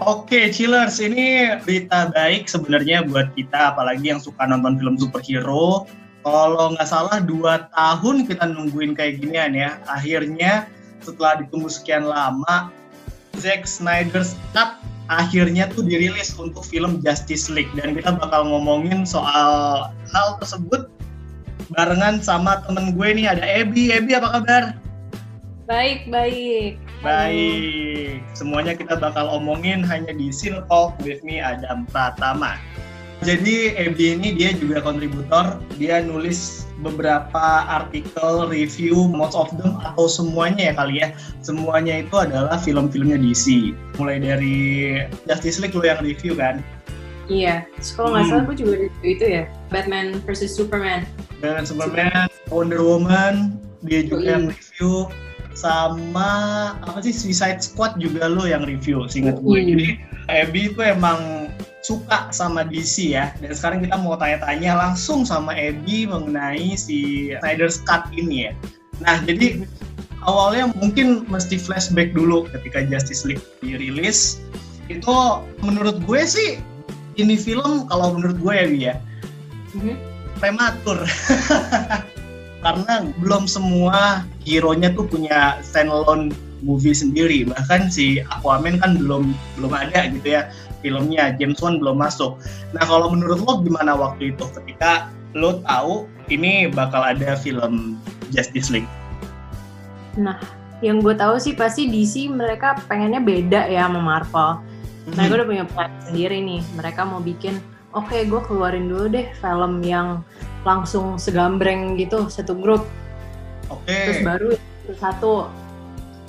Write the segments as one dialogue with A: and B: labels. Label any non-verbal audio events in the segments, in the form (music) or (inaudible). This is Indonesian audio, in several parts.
A: Oke, chillers, ini berita baik sebenarnya buat kita, apalagi yang suka nonton film superhero. Kalau nggak salah dua tahun kita nungguin kayak ginian ya. Akhirnya setelah ditunggu sekian lama, Zack Snyder's Cut akhirnya tuh dirilis untuk film Justice League dan kita bakal ngomongin soal hal tersebut barengan sama temen gue nih ada Ebi. Ebi apa kabar?
B: Baik, baik.
A: Baik, semuanya kita bakal omongin hanya di Talk with me Adam Pratama. Jadi Ebi ini dia juga kontributor, dia nulis beberapa artikel review most of them atau semuanya ya kali ya. Semuanya itu adalah film-filmnya DC. Mulai dari Justice League lo yang review kan?
B: Iya, kalau nggak hmm. salah gue juga review itu ya, Batman versus Superman.
A: Batman Superman, Wonder Woman, dia juga yang review sama apa sih Suicide Squad juga lo yang review singkat gue hmm. jadi Abby itu emang suka sama DC ya. Dan sekarang kita mau tanya-tanya langsung sama Abby mengenai si Snyder's Cut ini ya. Nah jadi awalnya mungkin mesti flashback dulu ketika Justice League dirilis. Itu menurut gue sih ini film kalau menurut gue ya Bi ya. Mm-hmm. prematur (laughs) karena belum semua hero-nya tuh punya standalone movie sendiri. Bahkan si Aquaman kan belum belum ada gitu ya filmnya. James Wan belum masuk. Nah kalau menurut lo gimana waktu itu? Ketika lo tahu ini bakal ada film Justice League?
B: Nah yang gue tahu sih pasti DC mereka pengennya beda ya sama Marvel. Mereka udah punya plan sendiri nih. Mereka mau bikin oke okay, gue keluarin dulu deh film yang langsung segambreng gitu satu grup
A: oke okay.
B: terus baru satu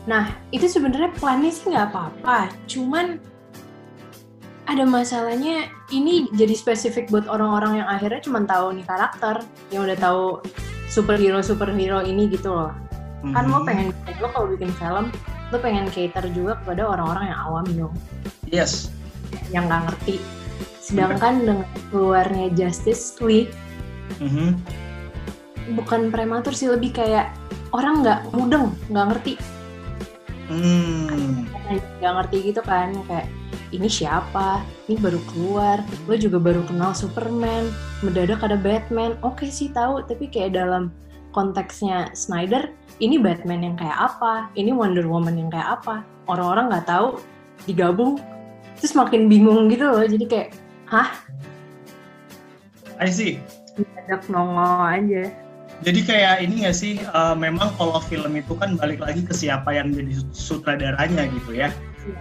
B: nah itu sebenarnya plannya sih nggak apa-apa cuman ada masalahnya ini jadi spesifik buat orang-orang yang akhirnya cuma tahu nih karakter yang udah tahu superhero superhero ini gitu loh mm-hmm. kan lo mhm. pengen lo kalau bikin film lo pengen cater juga kepada orang-orang yang awam dong
A: yes
B: yang nggak ngerti sedangkan dengan keluarnya Justice League mm-hmm. bukan prematur sih lebih kayak orang nggak mudeng nggak ngerti.
A: Hmm.
B: nggak ngerti gitu kan kayak ini siapa? Ini baru keluar. Lo juga baru kenal Superman. Mendadak ada Batman. Oke sih tahu. Tapi kayak dalam konteksnya Snyder ini Batman yang kayak apa? Ini Wonder Woman yang kayak apa? Orang-orang nggak tahu digabung. Terus makin bingung gitu loh. Jadi kayak hah?
A: I see
B: mendadak nongol aja.
A: Jadi kayak ini gak sih uh, memang kalau film itu kan balik lagi ke siapa yang jadi sutradaranya gitu ya.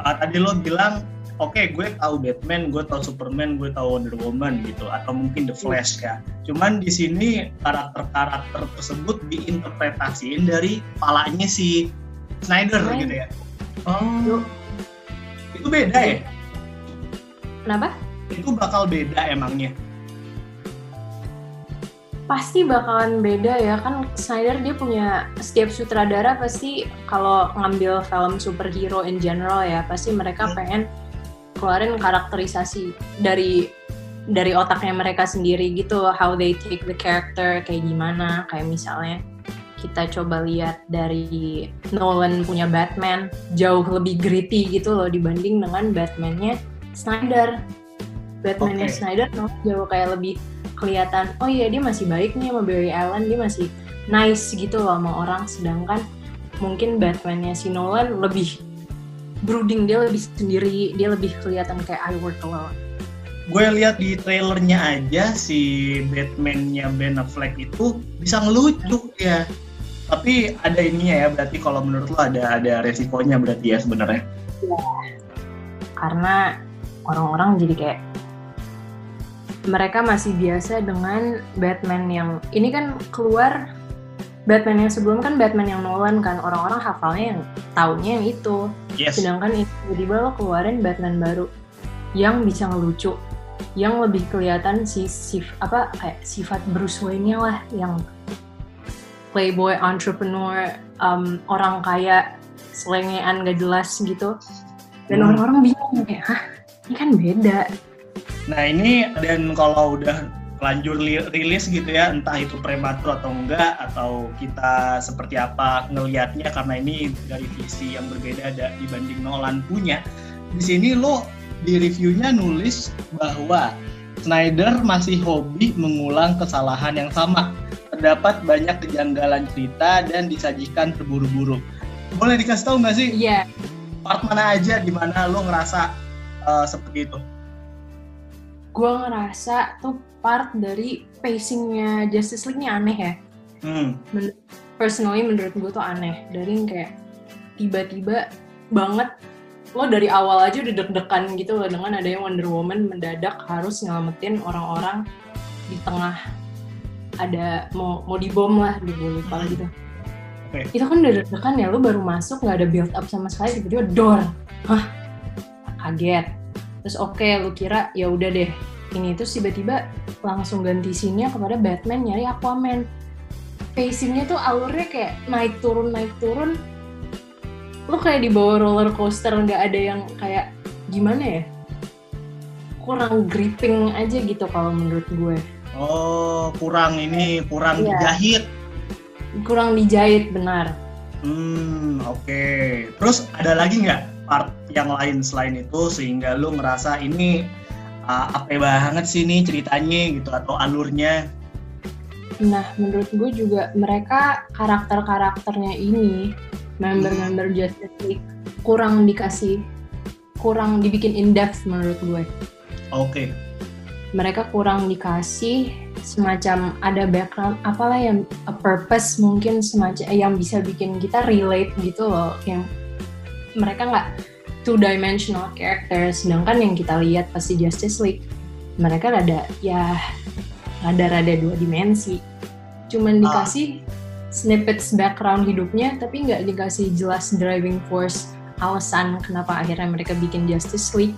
A: Uh, tadi lo bilang oke okay, gue tahu Batman gue tahu Superman gue tahu Wonder Woman gitu. Atau mungkin The Flash kan cuman di sini karakter-karakter tersebut diinterpretasiin dari palanya si Snyder Snyder. gitu ya. Oh. Itu beda ya?
B: Kenapa?
A: Itu bakal beda emangnya
B: pasti bakalan beda ya kan Snyder dia punya setiap sutradara pasti kalau ngambil film superhero in general ya pasti mereka hmm. pengen keluarin karakterisasi dari dari otaknya mereka sendiri gitu how they take the character kayak gimana kayak misalnya kita coba lihat dari Nolan punya Batman jauh lebih gritty gitu loh dibanding dengan Batmannya Snyder Batmannya okay. Snyder no, jauh kayak lebih kelihatan oh iya dia masih baik nih sama Barry Allen dia masih nice gitu loh sama orang. Sedangkan mungkin Batman-nya si Nolan lebih brooding dia lebih sendiri dia lebih kelihatan kayak I work alone
A: gue lihat di trailernya aja si Batman-nya Ben Affleck itu bisa ngelucu ya. Tapi ada ininya ya berarti kalau menurut lo ada ada resikonya berarti ya sebenarnya. Ya.
B: karena orang-orang jadi kayak mereka masih biasa dengan Batman yang ini kan keluar Batman yang sebelum kan Batman yang Nolan kan orang-orang hafalnya yang tahunnya yang itu yes. sedangkan ini tiba-tiba lo keluarin Batman baru yang bisa ngelucu yang lebih kelihatan si sif apa kayak sifat Bruce Wayne-nya lah yang playboy entrepreneur um, orang kaya selengean gak jelas gitu dan hmm. orang-orang hmm. bingung kayak hah ini kan beda
A: Nah ini dan kalau udah lanjur rilis gitu ya entah itu prematur atau enggak atau kita seperti apa ngelihatnya karena ini dari visi yang berbeda ada dibanding Nolan punya di sini lo di reviewnya nulis bahwa Snyder masih hobi mengulang kesalahan yang sama. Terdapat banyak kejanggalan cerita dan disajikan terburu-buru. Boleh dikasih tahu nggak sih?
B: Iya. Yeah.
A: part mana aja di mana lo ngerasa uh, seperti itu
B: gue ngerasa tuh part dari pacingnya Justice League ini aneh ya. Hmm. Men personally menurut gue tuh aneh. Dari yang kayak tiba-tiba banget lo dari awal aja udah deg-degan gitu loh dengan ada yang Wonder Woman mendadak harus nyelamatin orang-orang di tengah ada mau mau dibom lah gue lupa gitu. Okay. Itu kan udah deg-degan ya lo baru masuk nggak ada build up sama sekali tiba-tiba door. Hah? Kaget. Terus oke okay, lu kira ya udah deh. Ini terus tiba-tiba langsung ganti scene kepada Batman nyari Aquaman. Pacingnya tuh alurnya kayak naik turun naik turun. Lo kayak di bawah roller coaster nggak ada yang kayak gimana ya? Kurang gripping aja gitu kalau menurut gue.
A: Oh kurang ini kurang iya. dijahit?
B: Kurang dijahit benar.
A: Hmm oke. Okay. terus ada lagi nggak part yang lain selain itu sehingga lo ngerasa ini uh, apa banget sih ini ceritanya gitu atau alurnya
B: nah menurut gue juga mereka karakter-karakternya ini member-member hmm. Justice League kurang dikasih kurang dibikin in depth menurut gue
A: oke okay.
B: mereka kurang dikasih semacam ada background apalah yang a purpose mungkin semacam yang bisa bikin kita relate gitu loh yang mereka nggak two dimensional character sedangkan yang kita lihat pasti Justice League mereka rada ya rada-rada dua dimensi cuman ah. dikasih snippets background hidupnya tapi nggak dikasih jelas driving force alasan kenapa akhirnya mereka bikin Justice League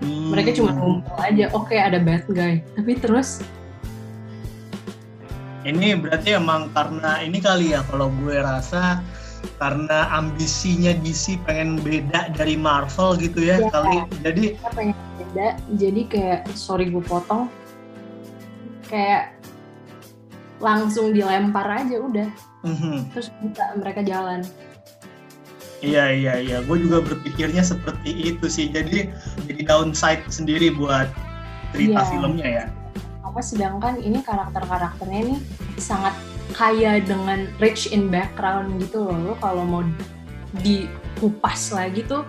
B: hmm. mereka cuma ngumpul aja oke okay, ada bad guy tapi terus
A: ini berarti emang karena ini kali ya kalau gue rasa karena ambisinya DC pengen beda dari Marvel gitu ya, ya kali jadi
B: pengen beda jadi kayak sorry gue potong kayak langsung dilempar aja udah mm-hmm. terus bisa mereka jalan
A: Iya iya iya, gue juga berpikirnya seperti itu sih. Jadi jadi downside sendiri buat cerita yeah. filmnya ya.
B: Apa sedangkan ini karakter-karakternya ini sangat kaya dengan rich in background gitu loh. Lo kalau mau dikupas lagi tuh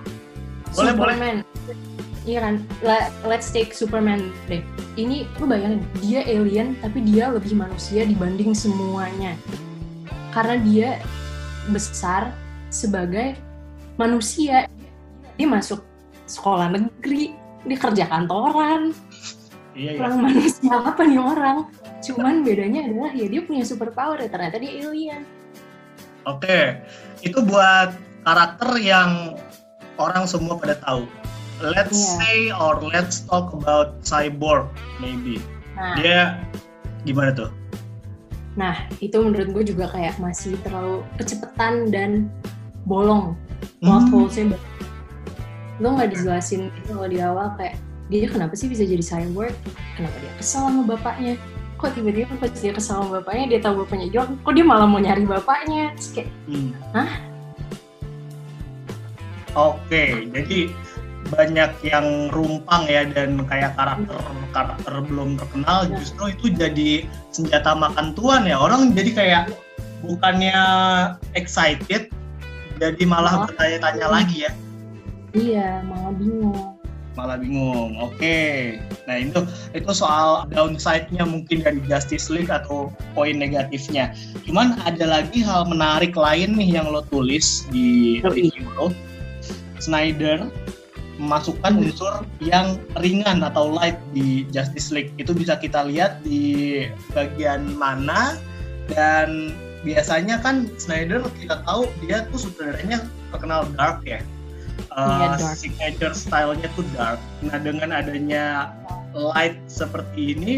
B: boleh, Superman. Iya kan? Let's take Superman deh. Ini lu bayangin dia alien tapi dia lebih manusia dibanding semuanya. Karena dia besar sebagai manusia. Dia masuk sekolah negeri dia kerja kantoran. Iya, iya. kurang manusia apa nih orang Cuman bedanya adalah ya dia punya super power ya ternyata dia alien.
A: Oke, itu buat karakter yang orang semua pada tahu. Let's yeah. say or let's talk about cyborg maybe. Nah. Dia gimana tuh?
B: Nah, itu menurut gue juga kayak masih terlalu kecepatan dan bolong. Plot hmm. holes-nya lo nggak dijelasin itu kalau di awal kayak dia kenapa sih bisa jadi cyborg? Kenapa dia kesel sama bapaknya? Kok tiba-tiba pas dia kesal sama bapaknya dia tahu bapaknya jual kok dia malah mau nyari bapaknya? Terus kayak hmm. hah?
A: Oke jadi banyak yang rumpang ya dan kayak karakter karakter belum terkenal ya. justru itu jadi senjata makan tuan ya. Orang jadi kayak bukannya excited jadi malah. bertanya-tanya lagi ya.
B: Iya malah bingung
A: malah bingung. Oke. Okay. Nah, itu itu soal downside-nya mungkin dari Justice League atau poin negatifnya. Cuman ada lagi hal menarik lain nih yang lo tulis di review lo. Snyder memasukkan unsur yang ringan atau light di Justice League. Itu bisa kita lihat di bagian mana dan biasanya kan Snyder kita tahu dia tuh sutradaranya terkenal dark ya uh, signature stylenya tuh dark. Nah dengan adanya light seperti ini,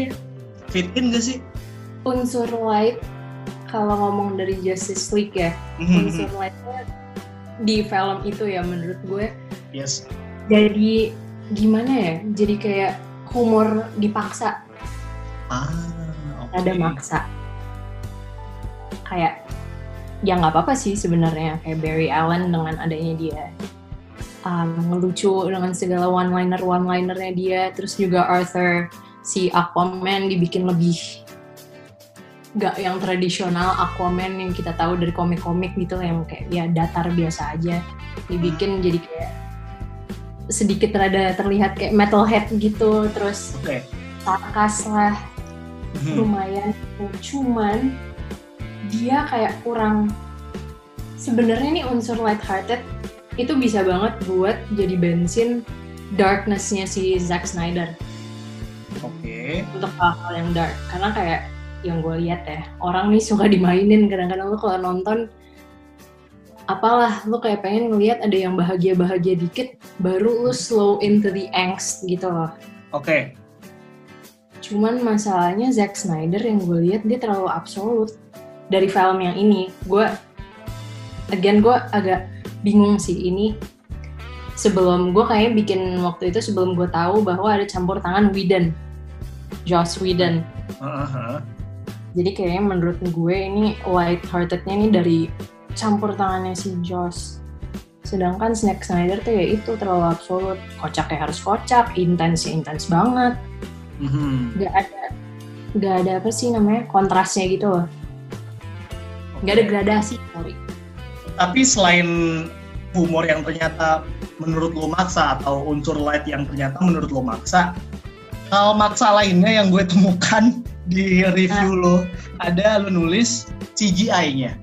A: fit in gak sih?
B: Unsur light kalau ngomong dari Justice League ya, mm-hmm. unsur lightnya di film itu ya menurut gue.
A: Yes.
B: Jadi gimana ya? Jadi kayak humor dipaksa.
A: Ah, oke.
B: Ada maksa. Kayak ya nggak apa-apa sih sebenarnya kayak Barry Allen dengan adanya dia um, ngelucu dengan segala one-liner one-linernya dia. Terus juga Arthur si Aquaman dibikin lebih nggak yang tradisional Aquaman yang kita tahu dari komik-komik gitu yang kayak ya datar biasa aja. Dibikin jadi kayak sedikit rada terlihat kayak metalhead gitu. Terus
A: Oke.
B: sarkas lah.
A: Mhm.
B: lumayan. Cuman dia kayak kurang sebenarnya nih unsur lighthearted itu bisa banget buat jadi bensin darknessnya si Zack Snyder
A: Oke.
B: untuk hal-hal yang dark karena kayak yang gue lihat ya orang nih suka dimainin kadang-kadang lu kalau nonton apalah lu kayak pengen ngelihat ada yang bahagia-bahagia dikit baru lu slow into the angst gitu loh
A: Oke.
B: Cuman masalahnya Zack Snyder yang gue lihat dia terlalu absolut dari film yang ini. Gue, again gue agak bingung sih ini. Sebelum gue kayak bikin waktu itu sebelum gue tahu bahwa ada campur tangan Whedon, Joss Whedon.
A: Heeh.
B: Jadi kayaknya menurut gue ini light heartednya ini dari campur tangannya si Joss. Sedangkan Zack Snyder tuh ya itu terlalu absolut. Kocaknya harus kocak, intens ya intens banget
A: Mhm.
B: nggak ada nggak ada apa sih namanya kontrasnya gitu loh nggak ada
A: Oke.
B: gradasi sorry
A: Tapi selain humor yang ternyata menurut lo maksa atau unsur light yang ternyata menurut lo maksa, hal maksa lainnya yang gue temukan (laughs) di review lo ada lo nulis CGI-nya.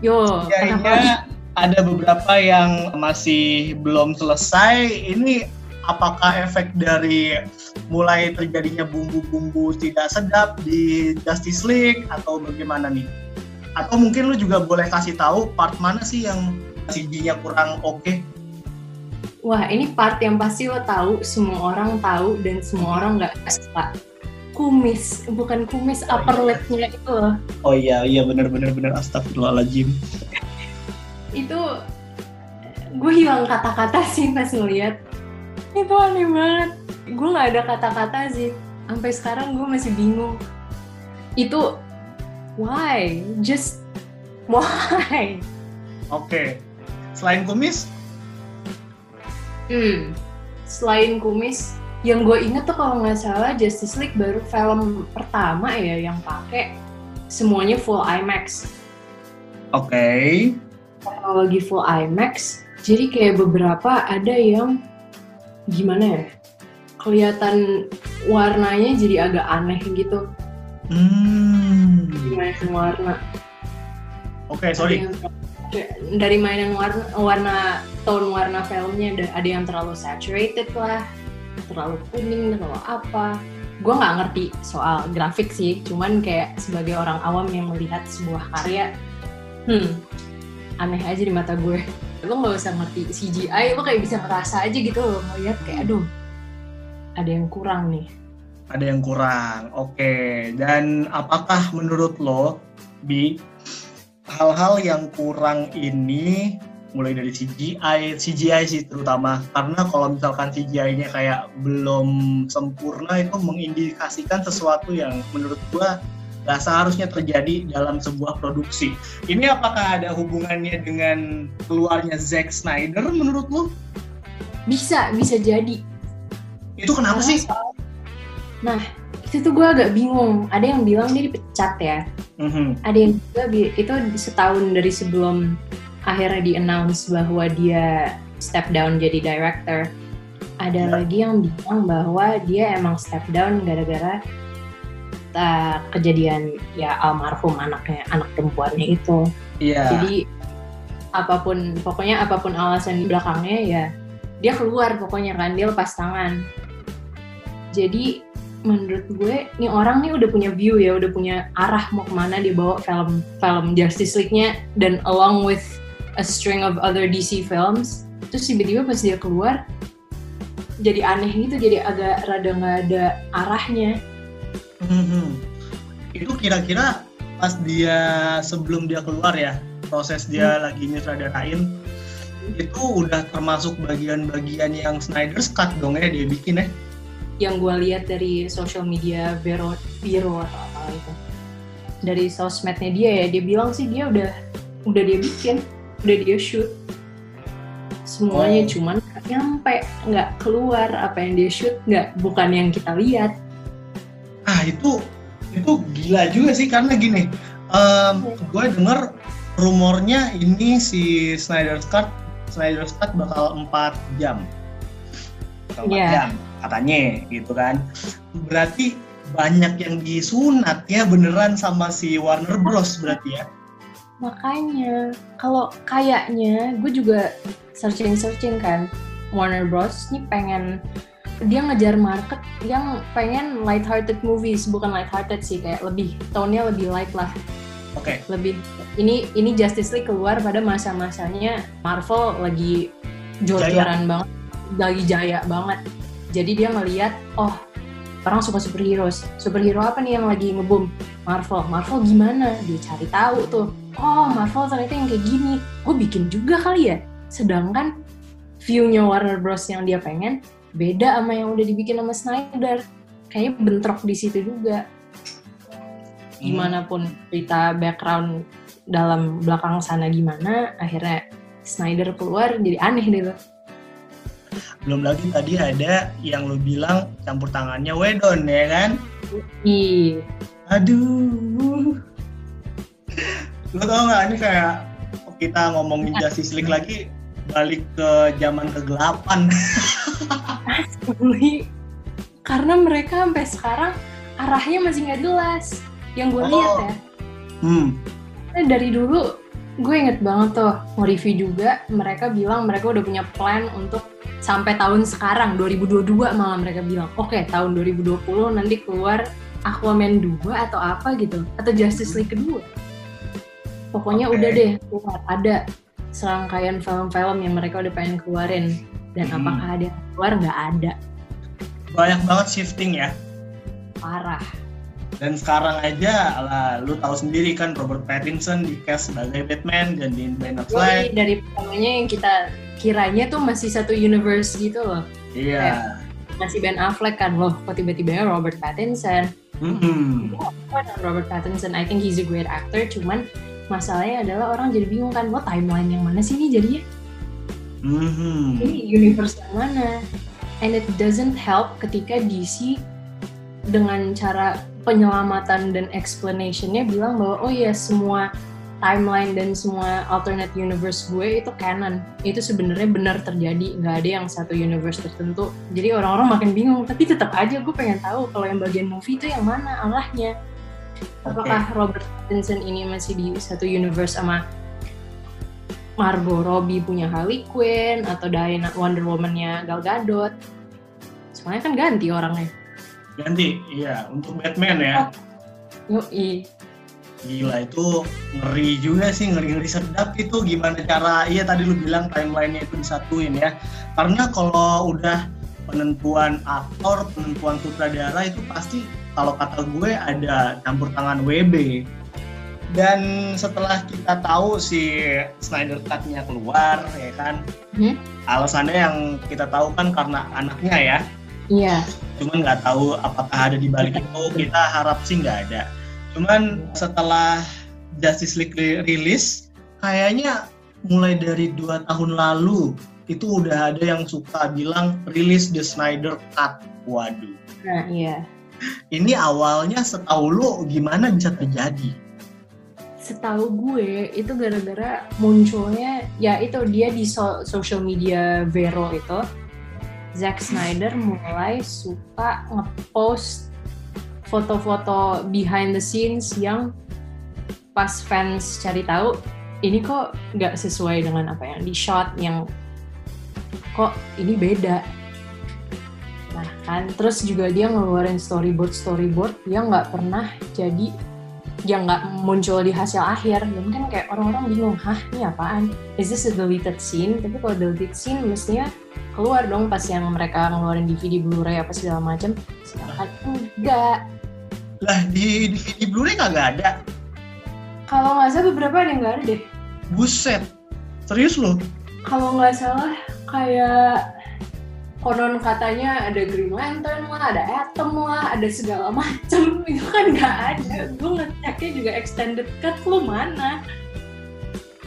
B: yo
A: CGI-nya ada beberapa yang masih belum selesai. Ini apakah efek dari mulai terjadinya bumbu-bumbu tidak sedap di Justice League atau bagaimana nih? Atau mungkin lu juga boleh kasih tahu part mana sih yang CG-nya kurang oke?
B: wah ini part yang pasti lo tahu semua orang tahu dan semua orang nggak suka. Kumis bukan kumis
A: Oh,
B: upper
A: iya.
B: lip-nya itu loh.
A: Oh iya iya benar benar benar astagfirullahaladzim.
B: itu gue hilang kata-kata sih pas ngeliat. Itu aneh banget. Gue nggak ada kata-kata sih. Sampai sekarang gue masih bingung. Itu why just (laughs) why
A: Oke. Selain kumis,
B: hmm. selain kumis yang gue inget tuh kalau nggak salah Justice League baru film pertama ya yang pakai semuanya full IMAX
A: oke.
B: teknologi full IMAX jadi kayak beberapa ada yang gimana ya kelihatan warnanya jadi agak aneh gitu
A: Hmm.
B: mainan warna
A: Oke sorry.
B: Yang- kayak dari mainan warna warna tone warna filmnya ada, ada yang terlalu saturated lah terlalu kuning terlalu apa gue nggak ngerti soal grafik sih cuman kayak sebagai orang awam yang melihat sebuah karya hmm aneh aja di mata gue lo nggak usah ngerti CGI lo kayak bisa ngerasa aja gitu loh ngeliat kayak aduh ada yang kurang nih
A: Ada yang kurang. Oke. Dan apakah menurut lo, Bi, hal-hal yang kurang ini mulai dari CGI, CGI sih terutama karena kalau misalkan CGI-nya kayak belum sempurna itu mengindikasikan sesuatu yang menurut gua nggak seharusnya terjadi dalam sebuah produksi. Ini apakah ada hubungannya dengan keluarnya Zack Snyder menurut lo?
B: bisa bisa jadi
A: Itu kenapa sih?
B: Nah, itu tuh gue agak bingung. Ada yang bilang dia dipecat ya.
A: Mhm.
B: Ada yang juga itu setahun dari sebelum akhirnya di announce bahwa dia step down jadi director. Ada
A: Ya.
B: lagi yang bilang bahwa dia emang step down gara-gara uh, kejadian ya almarhum anaknya, anak perempuannya itu.
A: Iya.
B: Jadi apa pun pokoknya apa pun alasan di belakangnya ya dia keluar pokoknya kan dia lepas tangan. Jadi menurut gue nih orang nih udah punya view ya udah punya arah mau ke mana dia bawa film film Justice League-nya dan along with a string of other DC films terus tiba-tiba pas dia keluar jadi aneh gitu jadi agak rada nggak ada arahnya
A: Mhm. Itu kira-kira pas dia sebelum dia keluar ya proses dia lagi nyutradarain itu udah termasuk bagian-bagian yang Snyder's Cut dong ya dia bikin ya.
B: Yang gue lihat dari social media Vero Vero atau apa itu dari sosmednya dia ya dia bilang sih dia udah udah dia bikin udah dia shoot. Semuanya
A: Oh.
B: cuman nyampe nggak keluar. Apa yang dia shoot nggak bukan yang kita lihat.
A: Ah itu itu gila juga sih karena gini, em, gue denger rumornya ini si Snyder's Cut Snyder's Cut bakal 4 jam, bakal 4
B: Iya.
A: jam katanya gitu kan. Berarti banyak yang disunat ya beneran sama si Warner Bros berarti ya.
B: makanya kalau kayaknya gue juga searching searching kan Warner Bros nih pengen dia ngejar market yang pengen light-hearted movies bukan light-hearted sih kayak lebih tone-nya lebih light lah
A: Oke.
B: lebih ini ini Justice League keluar pada masa-masanya Marvel lagi jor-joran banget lagi jaya banget jadi dia ngeliat oh orang suka superhero superhero apa nih yang lagi ngeboom? Marvel. Marvel gimana? Dia cari tahu tuh. Oh Marvel ternyata yang kayak gini. Gue bikin juga kali ya. Sedangkan view-nya Warner Bros. yang dia pengen beda sama yang udah dibikin sama Snyder. Kayaknya bentrok di situ juga. Gimana pun cerita background dalam belakang sana gimana akhirnya Snyder keluar jadi aneh deh tuh
A: Belum lagi tadi ada yang lu bilang campur tangannya Wedon ya kan?
B: Ih,
A: Aduh. Lo tau gak ini kayak kita ngomongin Justice League lagi balik ke zaman kegelapan.
B: asli. karena mereka sampai sekarang arahnya masih nggak jelas yang gue
A: Oh.
B: lihat ya
A: Hmm.
B: Dari dulu gue inget banget tuh nge-review juga mereka bilang mereka udah punya plan untuk sampai tahun sekarang 2022 malah mereka bilang oke tahun 2020 nanti keluar Aquaman 2 atau apa gitu atau Justice League kedua pokoknya
A: Oke.
B: udah deh keluar ada serangkaian film-film yang mereka udah pengen keluarin dan
A: Hmm.
B: apakah ada yang keluar nggak ada
A: Banyak banget shifting ya.
B: parah
A: Dan sekarang aja lah, lu tahu sendiri kan Robert Pattinson di cast sebagai Batman dan di Ben Affleck.
B: dari pertamanya yang kita kiranya tuh masih satu universe gitu loh
A: Iya.
B: masih Ben Affleck kan loh kok tiba-tiba Robert Pattinson
A: Hmm.
B: Gue dengan Robert Pattinson I think he's a great actor cuman masalahnya adalah orang jadi bingung kan lo timeline yang mana sih ini jadinya
A: Mhm.
B: ini universe yang mana and it doesn't help ketika DC dengan cara penyelamatan dan explanationnya bilang bahwa oh ya semua timeline dan semua alternate universe gue itu canon. Itu sebenarnya benar terjadi nggak ada yang satu universe tertentu. Jadi orang-orang makin bingung tapi tetap aja gue pengen tahu kalau yang bagian movie itu yang mana alahnya. Apakah Robert Pattinson ini masih di satu universe sama Margot Robbie punya Harley Quinn atau Diana Wonder Woman-nya Gal Gadot? Soalnya kan ganti orangnya
A: Ganti, iya untuk Batman ya.
B: Yoi.
A: Gila itu ngeri juga sih, ngeri-ngeri sedap itu gimana cara, iya tadi lu bilang timeline-nya itu disatuin ya. Karena kalau udah penentuan aktor, penentuan sutradara itu pasti kalau kata gue ada campur tangan WB. Dan setelah kita tahu si Snyder Cut-nya keluar ya kan,
B: Hmm?
A: alasannya yang kita tahu kan karena anaknya ya,
B: Iya.
A: Cuman nggak tahu apakah ada di balik itu kita harap sih nggak ada. Cuman setelah Justice League ri- rilis kayaknya mulai dari dua tahun lalu itu udah ada yang suka bilang rilis The Snyder Cut. Waduh.
B: Nah, iya.
A: ini awalnya setahu lu gimana bisa terjadi?
B: Setahu gue itu gara-gara munculnya ya itu dia di so- social media Vero itu Zack Snyder mulai suka ngepost foto-foto behind the scenes yang pas fans cari tahu ini kok nggak sesuai dengan apa yang di shot yang kok ini beda. Nah kan terus juga dia ngeluarin storyboard storyboard yang nggak pernah jadi yang nggak muncul di hasil akhir. Dan kan kayak orang-orang bingung hah ini apaan? Is this a deleted scene? Tapi kalau deleted scene mestinya keluar dong pas yang mereka ngeluarin DVD Blu-ray apa segala macam sedangkan enggak.
A: Lah di DVD Blu-ray kagak ada?
B: Kalau nggak salah beberapa ada yang nggak ada deh.
A: Buset. Serius lu
B: kalau nggak salah kayak konon katanya ada Green Lantern lah, ada Atom lah, ada segala macem (laughs) itu kan nggak ada. Gue ngeceknya juga extended cut lu mana?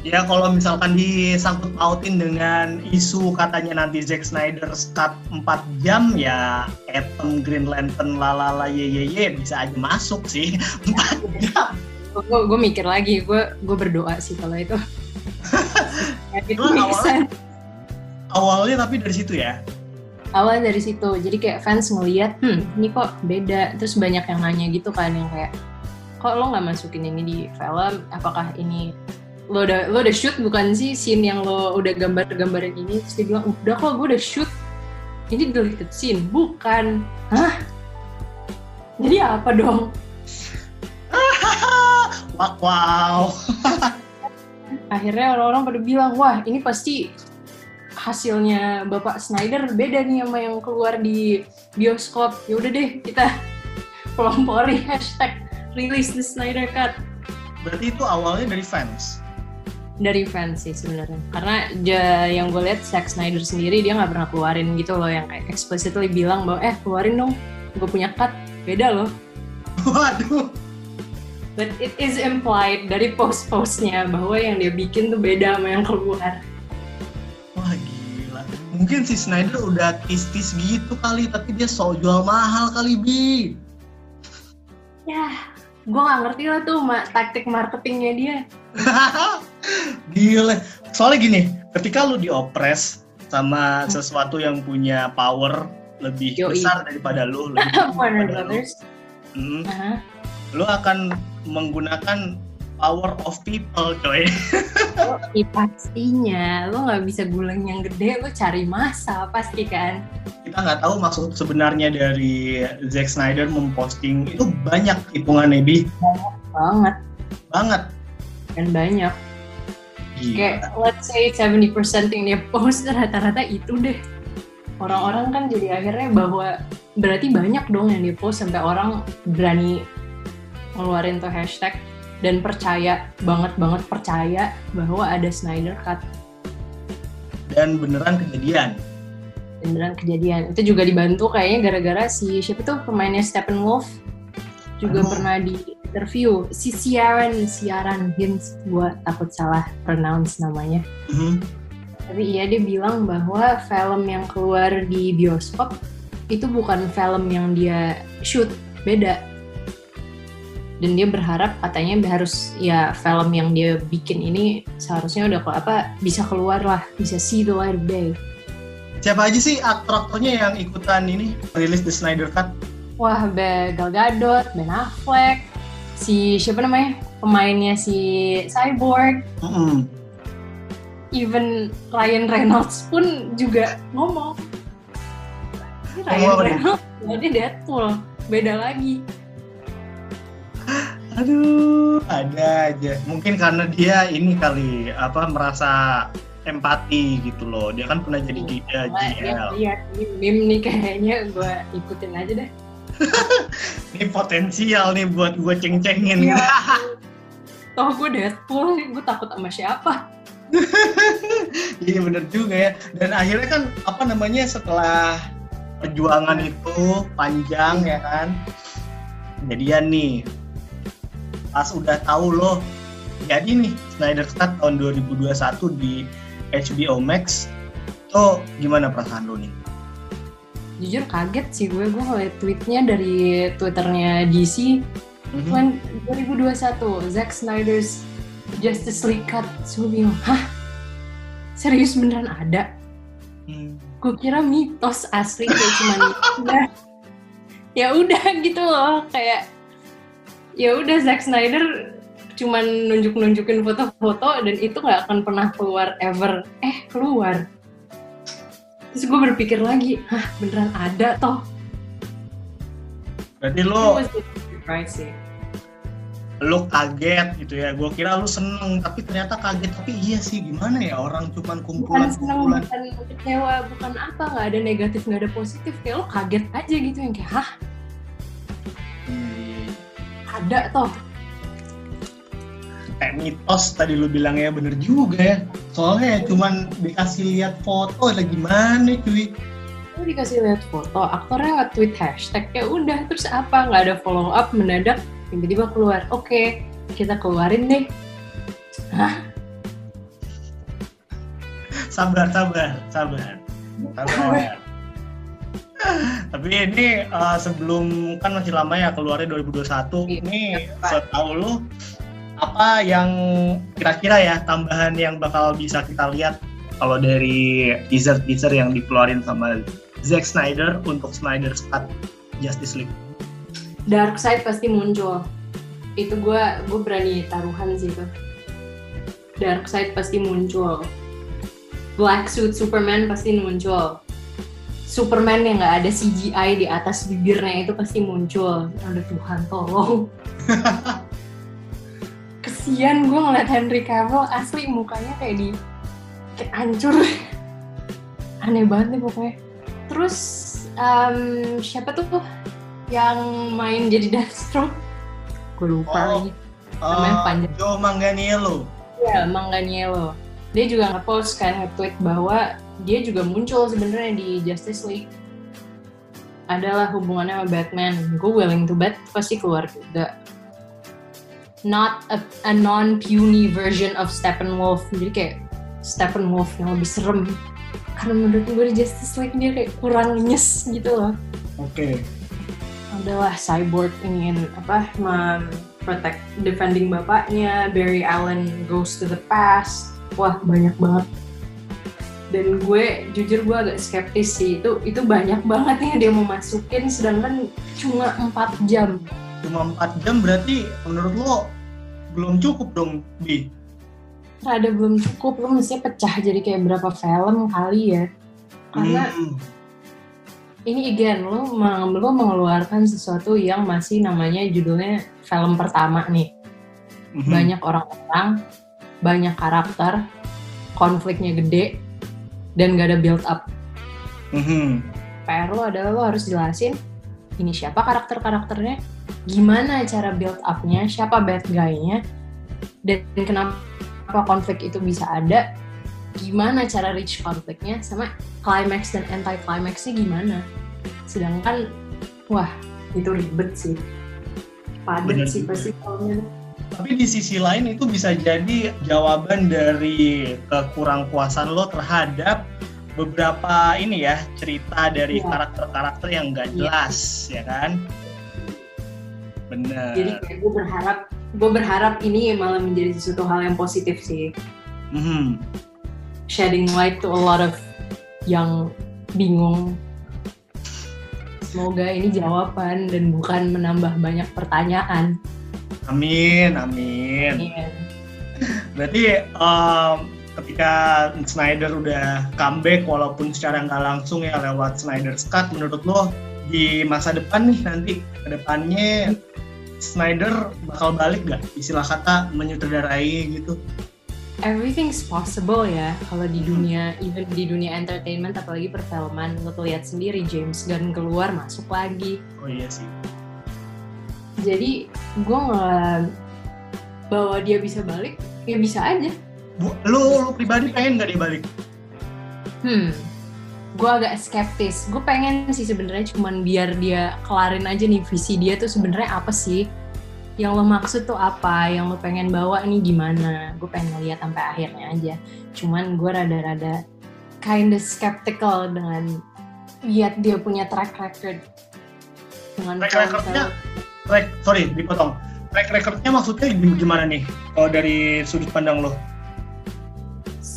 A: Ya kalau misalkan disangkut pautin dengan isu katanya nanti Zack Snyder cut 4 jam ya Atom Green Lantern lalala ye ye ye bisa aja masuk sih (laughs) 4 jam.
B: Gue gue mikir lagi, gue gue berdoa sih kalau itu. (laughs) ya, itu
A: awalnya, awalnya tapi dari situ ya?
B: Awalnya dari situ, jadi kayak fans ngeliat, hmm ini kok beda. Terus banyak yang nanya gitu kan yang kayak, kok lo nggak masukin ini di film? Apakah ini lo udah lo udah shoot bukan sih scene yang lo udah gambar-gambarin ini? Terus dia bilang udah kok gue udah shoot. Ini deleted scene bukan. Hah? Jadi apa dong? (laughs)
A: Wow. (laughs)
B: Akhirnya orang-orang pada bilang wah ini pasti hasilnya Bapak Snyder beda nih sama yang keluar di bioskop. Ya udah deh kita (laughs) pelompori hashtag release the Snyder Cut.
A: Berarti itu awalnya dari fans?
B: Dari fans sih sebenarnya. Karena ja, yang gue lihat Zack Snyder sendiri dia nggak pernah keluarin gitu loh yang kayak explicitly bilang bahwa eh keluarin dong gue punya cut. Beda loh. (laughs)
A: Waduh.
B: But it is implied dari post-postnya bahwa yang dia bikin tuh beda sama yang keluar
A: mungkin si Snyder udah tis-tis gitu kali tapi dia so jual mahal kali bi
B: ya gue gak ngerti lah tuh ma taktik marketingnya dia (laughs)
A: Gila. Soalnya gini, ketika lu diopres sama sesuatu yang punya power lebih Yoi. besar daripada lu, lebih (laughs)
B: Warner Brothers.
A: Hmm, uh -huh. Lu akan menggunakan power of people, coy. (laughs)
B: oh, iya pastinya, lu nggak bisa guleng yang gede, lu cari masa pasti kan.
A: Kita nggak tahu maksud sebenarnya dari Zack Snyder memposting itu banyak hitungannya bi.
B: Banyak banget.
A: Banget.
B: Dan banyak. Gila. Kayak let's say 70% yang dia post rata-rata itu deh. Orang-orang kan jadi akhirnya bahwa berarti banyak dong yang dia post sampai orang berani ngeluarin tuh hashtag dan percaya banget banget percaya bahwa ada Snyder Cut.
A: Dan beneran kejadian.
B: Beneran kejadian. Itu juga dibantu kayaknya gara-gara si siapa tuh pemainnya Stephen Wolf juga Aduh. pernah di interview. Si Siaran Siaran Hins gue takut salah pronounce namanya. Mm-hmm. tapi iya dia bilang bahwa film yang keluar di bioskop itu bukan film yang dia shoot. Beda dan dia berharap katanya harus ya film yang dia bikin ini seharusnya udah apa bisa keluar lah bisa see the light of day.
A: Siapa aja sih aktor-aktornya yang ikutan ini rilis The Snyder Cut?
B: Wah Be Gal Gadot Ben Affleck si siapa namanya? Pemainnya si Cyborg. Mm -hmm. even Ryan Reynolds pun juga ngomong. Ryan Reynolds jadi Deadpool. Beda lagi
A: aduh ada aja. Mungkin karena dia ini kali apa merasa empati gitu loh. Dia kan pernah jadi
B: uh, GL iya meme nih kayaknya. Gue ikutin aja deh. (laughs)
A: Ini potensial nih buat gue ceng-cengin. Ya. (laughs)
B: toh gue Deadpool gue takut sama siapa? (laughs)
A: Iya bener juga ya. Dan akhirnya kan apa namanya setelah perjuangan itu panjang ya kan. Jadian nih pas udah tahu loh jadi nih Snyder Cut tahun 2021 di HBO Max tuh gimana perasaan lo nih?
B: Jujur kaget sih gue, gue ngeliat tweetnya dari twitternya DC mm-hmm. 2021 Zack Snyder's Justice League Cut gue bingung, hah? Serius beneran ada? Hmm. Gue kira mitos asli kayak cuman (laughs) ya udah gitu loh kayak ya udah Zack Snyder cuman nunjuk-nunjukin foto-foto dan itu nggak akan pernah keluar ever. Eh keluar. Terus gue berpikir lagi hah beneran ada toh?
A: Berarti lo lo kaget gitu ya. Gue kira lo seneng tapi ternyata kaget. Tapi iya sih gimana ya? Orang cuman kumpulan
B: bukan seneng bukan kecewa bukan apa. Nggak ada negatif nggak ada positif. Kayak lo kaget aja gitu yang kayak hah ada toh.
A: Kayak mitos tadi lu bilang ya bener juga ya. Soalnya cuman dikasih lihat foto lagi mana cuy?
B: Dikasih lihat foto aktornya tweet hashtag ya udah terus apa? Nggak ada follow up mendadak tiba-tiba keluar. Oke kita keluarin deh Hah?
A: sabar sabar. Sabar. Sabar tapi ini uh, sebelum kan masih lama ya keluarnya 2021
B: Iya,
A: ini
B: Pak.
A: setahu lu apa yang kira-kira ya tambahan yang bakal bisa kita lihat kalau dari teaser-teaser yang dikeluarin sama Zack Snyder untuk Snyder's Cut Justice League.
B: dark side pasti muncul. Itu gue gue berani taruhan sih itu. Dark side pasti muncul. Black suit Superman pasti muncul Superman yang nggak ada CGI di atas bibirnya itu pasti muncul ada Tuhan tolong (laughs) kesian gue ngeliat Henry Cavill asli mukanya kayak di kayak hancur (laughs) aneh banget nih pokoknya terus em, siapa tuh yang main jadi (laughs) Deathstroke gue lupa
A: Oh.
B: lagi Namanya
A: Uh,
B: panjang.
A: Joe Manganiello.
B: ya Manganiello dia juga nge-post kan nge-tweet bahwa dia juga muncul sebenarnya di Justice League. Adalah hubungannya sama Batman. Gue willing to bet pasti keluar juga. Not a, a non-puny version of Steppenwolf. Jadi kayak Steppenwolf yang lebih serem. Karena menurut gue di Justice League dia kayak kurang nyes gitu loh.
A: Oke.
B: adalah cyborg ingin apa mem- protect defending bapaknya. Barry Allen goes to the past. Wah banyak banget dan gue jujur gue agak skeptis sih itu itu banyak banget yang dia mau masukin sedangkan cuma 4 jam
A: Cuma 4 jam berarti menurut lo belum cukup dong, Bi.
B: ada belum cukup lo mestinya pecah jadi kayak berapa film kali ya karena
A: Hmm.
B: ini again lo, lo mengeluarkan sesuatu yang masih namanya judulnya film pertama nih
A: Mhm.
B: banyak orang-orang, banyak karakter, konfliknya gede, dan gak ada build up.
A: Mhm.
B: PR lo adalah lo harus jelasin ini siapa karakter-karakternya, gimana cara build up-nya, siapa bad guy-nya, dan kenapa konflik itu bisa ada, gimana cara reach konfliknya, sama climax dan anti-climaxnya gimana. Sedangkan, wah itu ribet sih. Padat sih pasti filmnya.
A: Tapi di sisi lain itu bisa jadi jawaban dari kekurang puasan lo terhadap beberapa ini ya cerita dari
B: Iya.
A: karakter-karakter yang nggak
B: Iya.
A: jelas ya kan? Bener.
B: jadi kayak gue berharap gue berharap ini malah menjadi sesuatu hal yang positif sih
A: Mhm.
B: shedding light to a lot of yang bingung semoga ini jawaban dan bukan menambah banyak pertanyaan
A: Amin, amin.
B: Iya.
A: Berarti em, ketika Snyder udah comeback walaupun secara nggak langsung ya lewat Snyder's Cut menurut lo di masa depan nih nanti ke depannya Snyder bakal balik gak istilah kata menyutradarai gitu.
B: Everything's possible ya kalau di dunia even di dunia entertainment apalagi perfilman lo tuh lihat sendiri James Gunn keluar masuk lagi.
A: Oh iya sih
B: jadi gue ngeliat bahwa dia bisa balik ya bisa aja
A: Bu, lu, lu pribadi pengen nggak dia balik
B: Hmm, gue agak skeptis. Gue pengen sih sebenarnya cuman biar dia kelarin aja nih visi dia tuh sebenarnya apa sih? Yang lo maksud tuh apa? Yang lo pengen bawa nih gimana? Gue pengen ngeliat sampai akhirnya aja. Cuman gue rada-rada kinda skeptical dengan lihat dia punya track record dengan
A: Track recordnya? Track sorry dipotong track recordnya maksudnya gimana nih kalau dari sudut pandang lo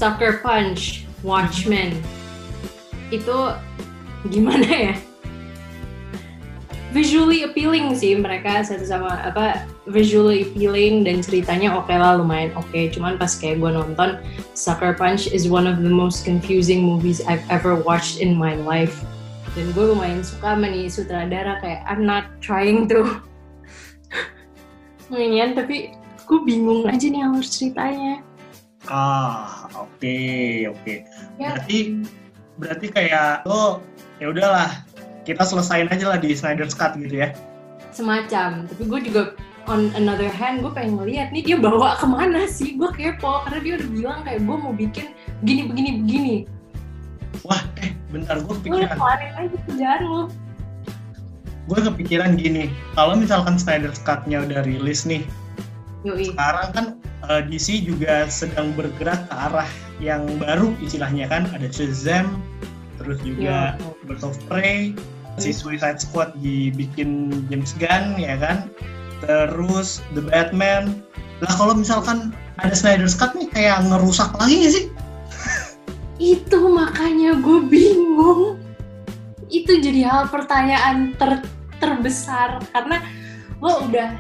B: Sucker Punch, Watchmen, itu gimana ya? Visually appealing sih mereka satu sama apa visually appealing dan ceritanya oke lah lumayan oke. Cuman pas kayak gue nonton Sucker Punch is one of the most confusing movies I've ever watched in my life. Dan gue lumayan suka sama nih sutradara kayak I'm not trying to nginian tapi gue bingung aja nih alur ceritanya.
A: ah oke oke
B: Ya.
A: berarti berarti kayak lo ya udahlah kita selesain aja lah di Snyder's Cut gitu ya
B: semacam tapi gue juga on another hand gue pengen ngeliat nih dia bawa ke mana sih gue kepo karena dia udah bilang kayak gue mau bikin begini begini begini
A: wah eh bentar gue
B: Lu
A: kepikiran
B: kelarin aja kerjaan lu.
A: Gue kepikiran gini kalau misalkan Snyder Cut-nya udah rilis nih
B: Yoi.
A: sekarang kan eh, DC juga sedang bergerak ke arah yang baru istilahnya kan ada Shazam terus juga
B: Iya.
A: Birds of Prey si Suicide Squad dibikin James Gunn ya kan terus The Batman lah kalau misalkan ada Snyder's Cut nih kayak ngerusak lagi gak sih
B: Itu makanya gue bingung. Itu jadi hal pertanyaan ter terbesar. Karena lo udah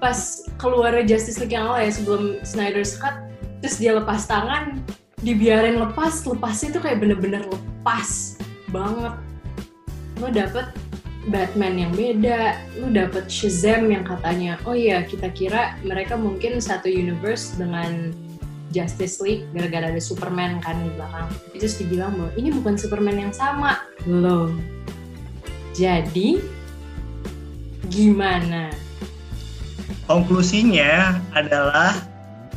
B: pas keluar Justice League yang awal ya sebelum Snyder's Cut terus dia lepas tangan dibiarin lepas lepasnya tuh kayak bener-bener lepas banget. Lo dapet Batman yang beda lo dapet Shazam yang katanya oh iya kita kira mereka mungkin satu universe dengan Justice League gara-gara ada Superman kan di belakang. Terus dibilang bahwa ini bukan Superman yang sama. Loh. Jadi gimana?
A: konklusinya adalah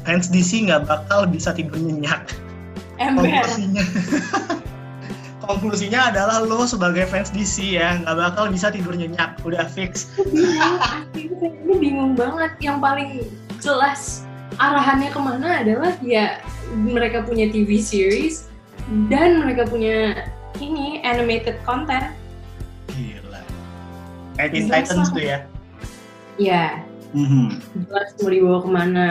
A: fans DC nggak bakal bisa tidur nyenyak
B: Ember.
A: konklusinya (laughs) konklusinya adalah lo sebagai fans DC ya nggak bakal bisa tidur nyenyak udah fix
B: bingung. Asli, Ini bingung banget. Yang paling jelas arahannya ke mana adalah ya mereka punya TV series dan mereka punya ini animated content.
A: gila kayak Teen
B: Jelas
A: Titans tuh ya
B: Ya,
A: Mhm.
B: jelas mau dibawa ke mana.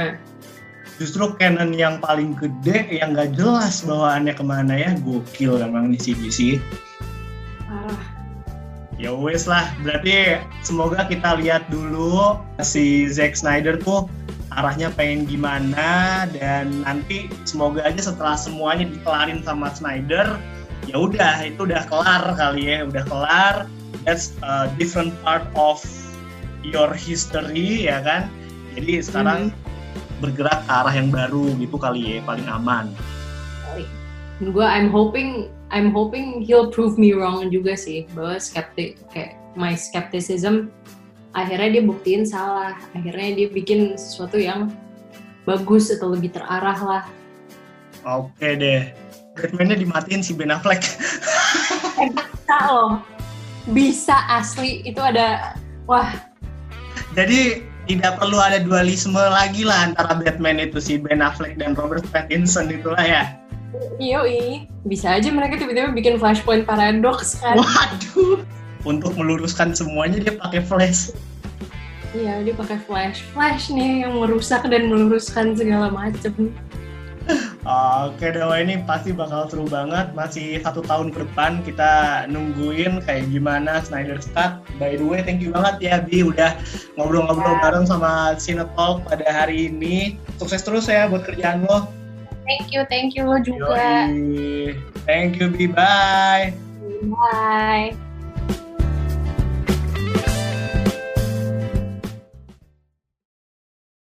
A: justru canon yang paling gede yang nggak jelas bawaannya ke mana ya gokil emang nih si DC
B: Parah.
A: ya wes lah berarti semoga kita lihat dulu si Zack Snyder tuh arahnya pengen gimana dan nanti semoga aja setelah semuanya dikelarin sama Snyder ya udah itu udah kelar kali ya udah kelar. That's a different part of your history ya kan? Jadi sekarang bergerak ke arah yang baru gitu kali ya paling aman.
B: Gue I'm hoping I'm hoping he'll prove me wrong juga sih bahwa skeptik kayak my skepticism akhirnya dia buktiin salah. Akhirnya dia bikin sesuatu yang bagus atau lebih terarah lah.
A: Oke deh. Batman-nya dimatiin si Ben Affleck.
B: Bisa loh. Bisa asli. Itu ada wah.
A: Jadi tidak perlu ada dualisme lagi lah antara Batman itu si Ben Affleck dan Robert Pattinson itulah ya.
B: yoi. Bisa aja mereka tiba-tiba bikin flashpoint paradox kan.
A: Waduh. Untuk meluruskan semuanya dia pakai flash.
B: iya dia pakai flash flash nih yang merusak dan meluruskan segala macem
A: Oke deh, wah ini pasti bakal seru banget. Masih satu tahun ke depan kita nungguin kayak gimana Snyder's Cut. By the way, thank you banget ya Bi udah ngobrol-ngobrol bareng sama Cinetalk pada hari ini. Sukses terus ya buat kerjaan lo.
B: thank you thank you lo juga
A: Yoi. Thank you Bi, bye.
B: bye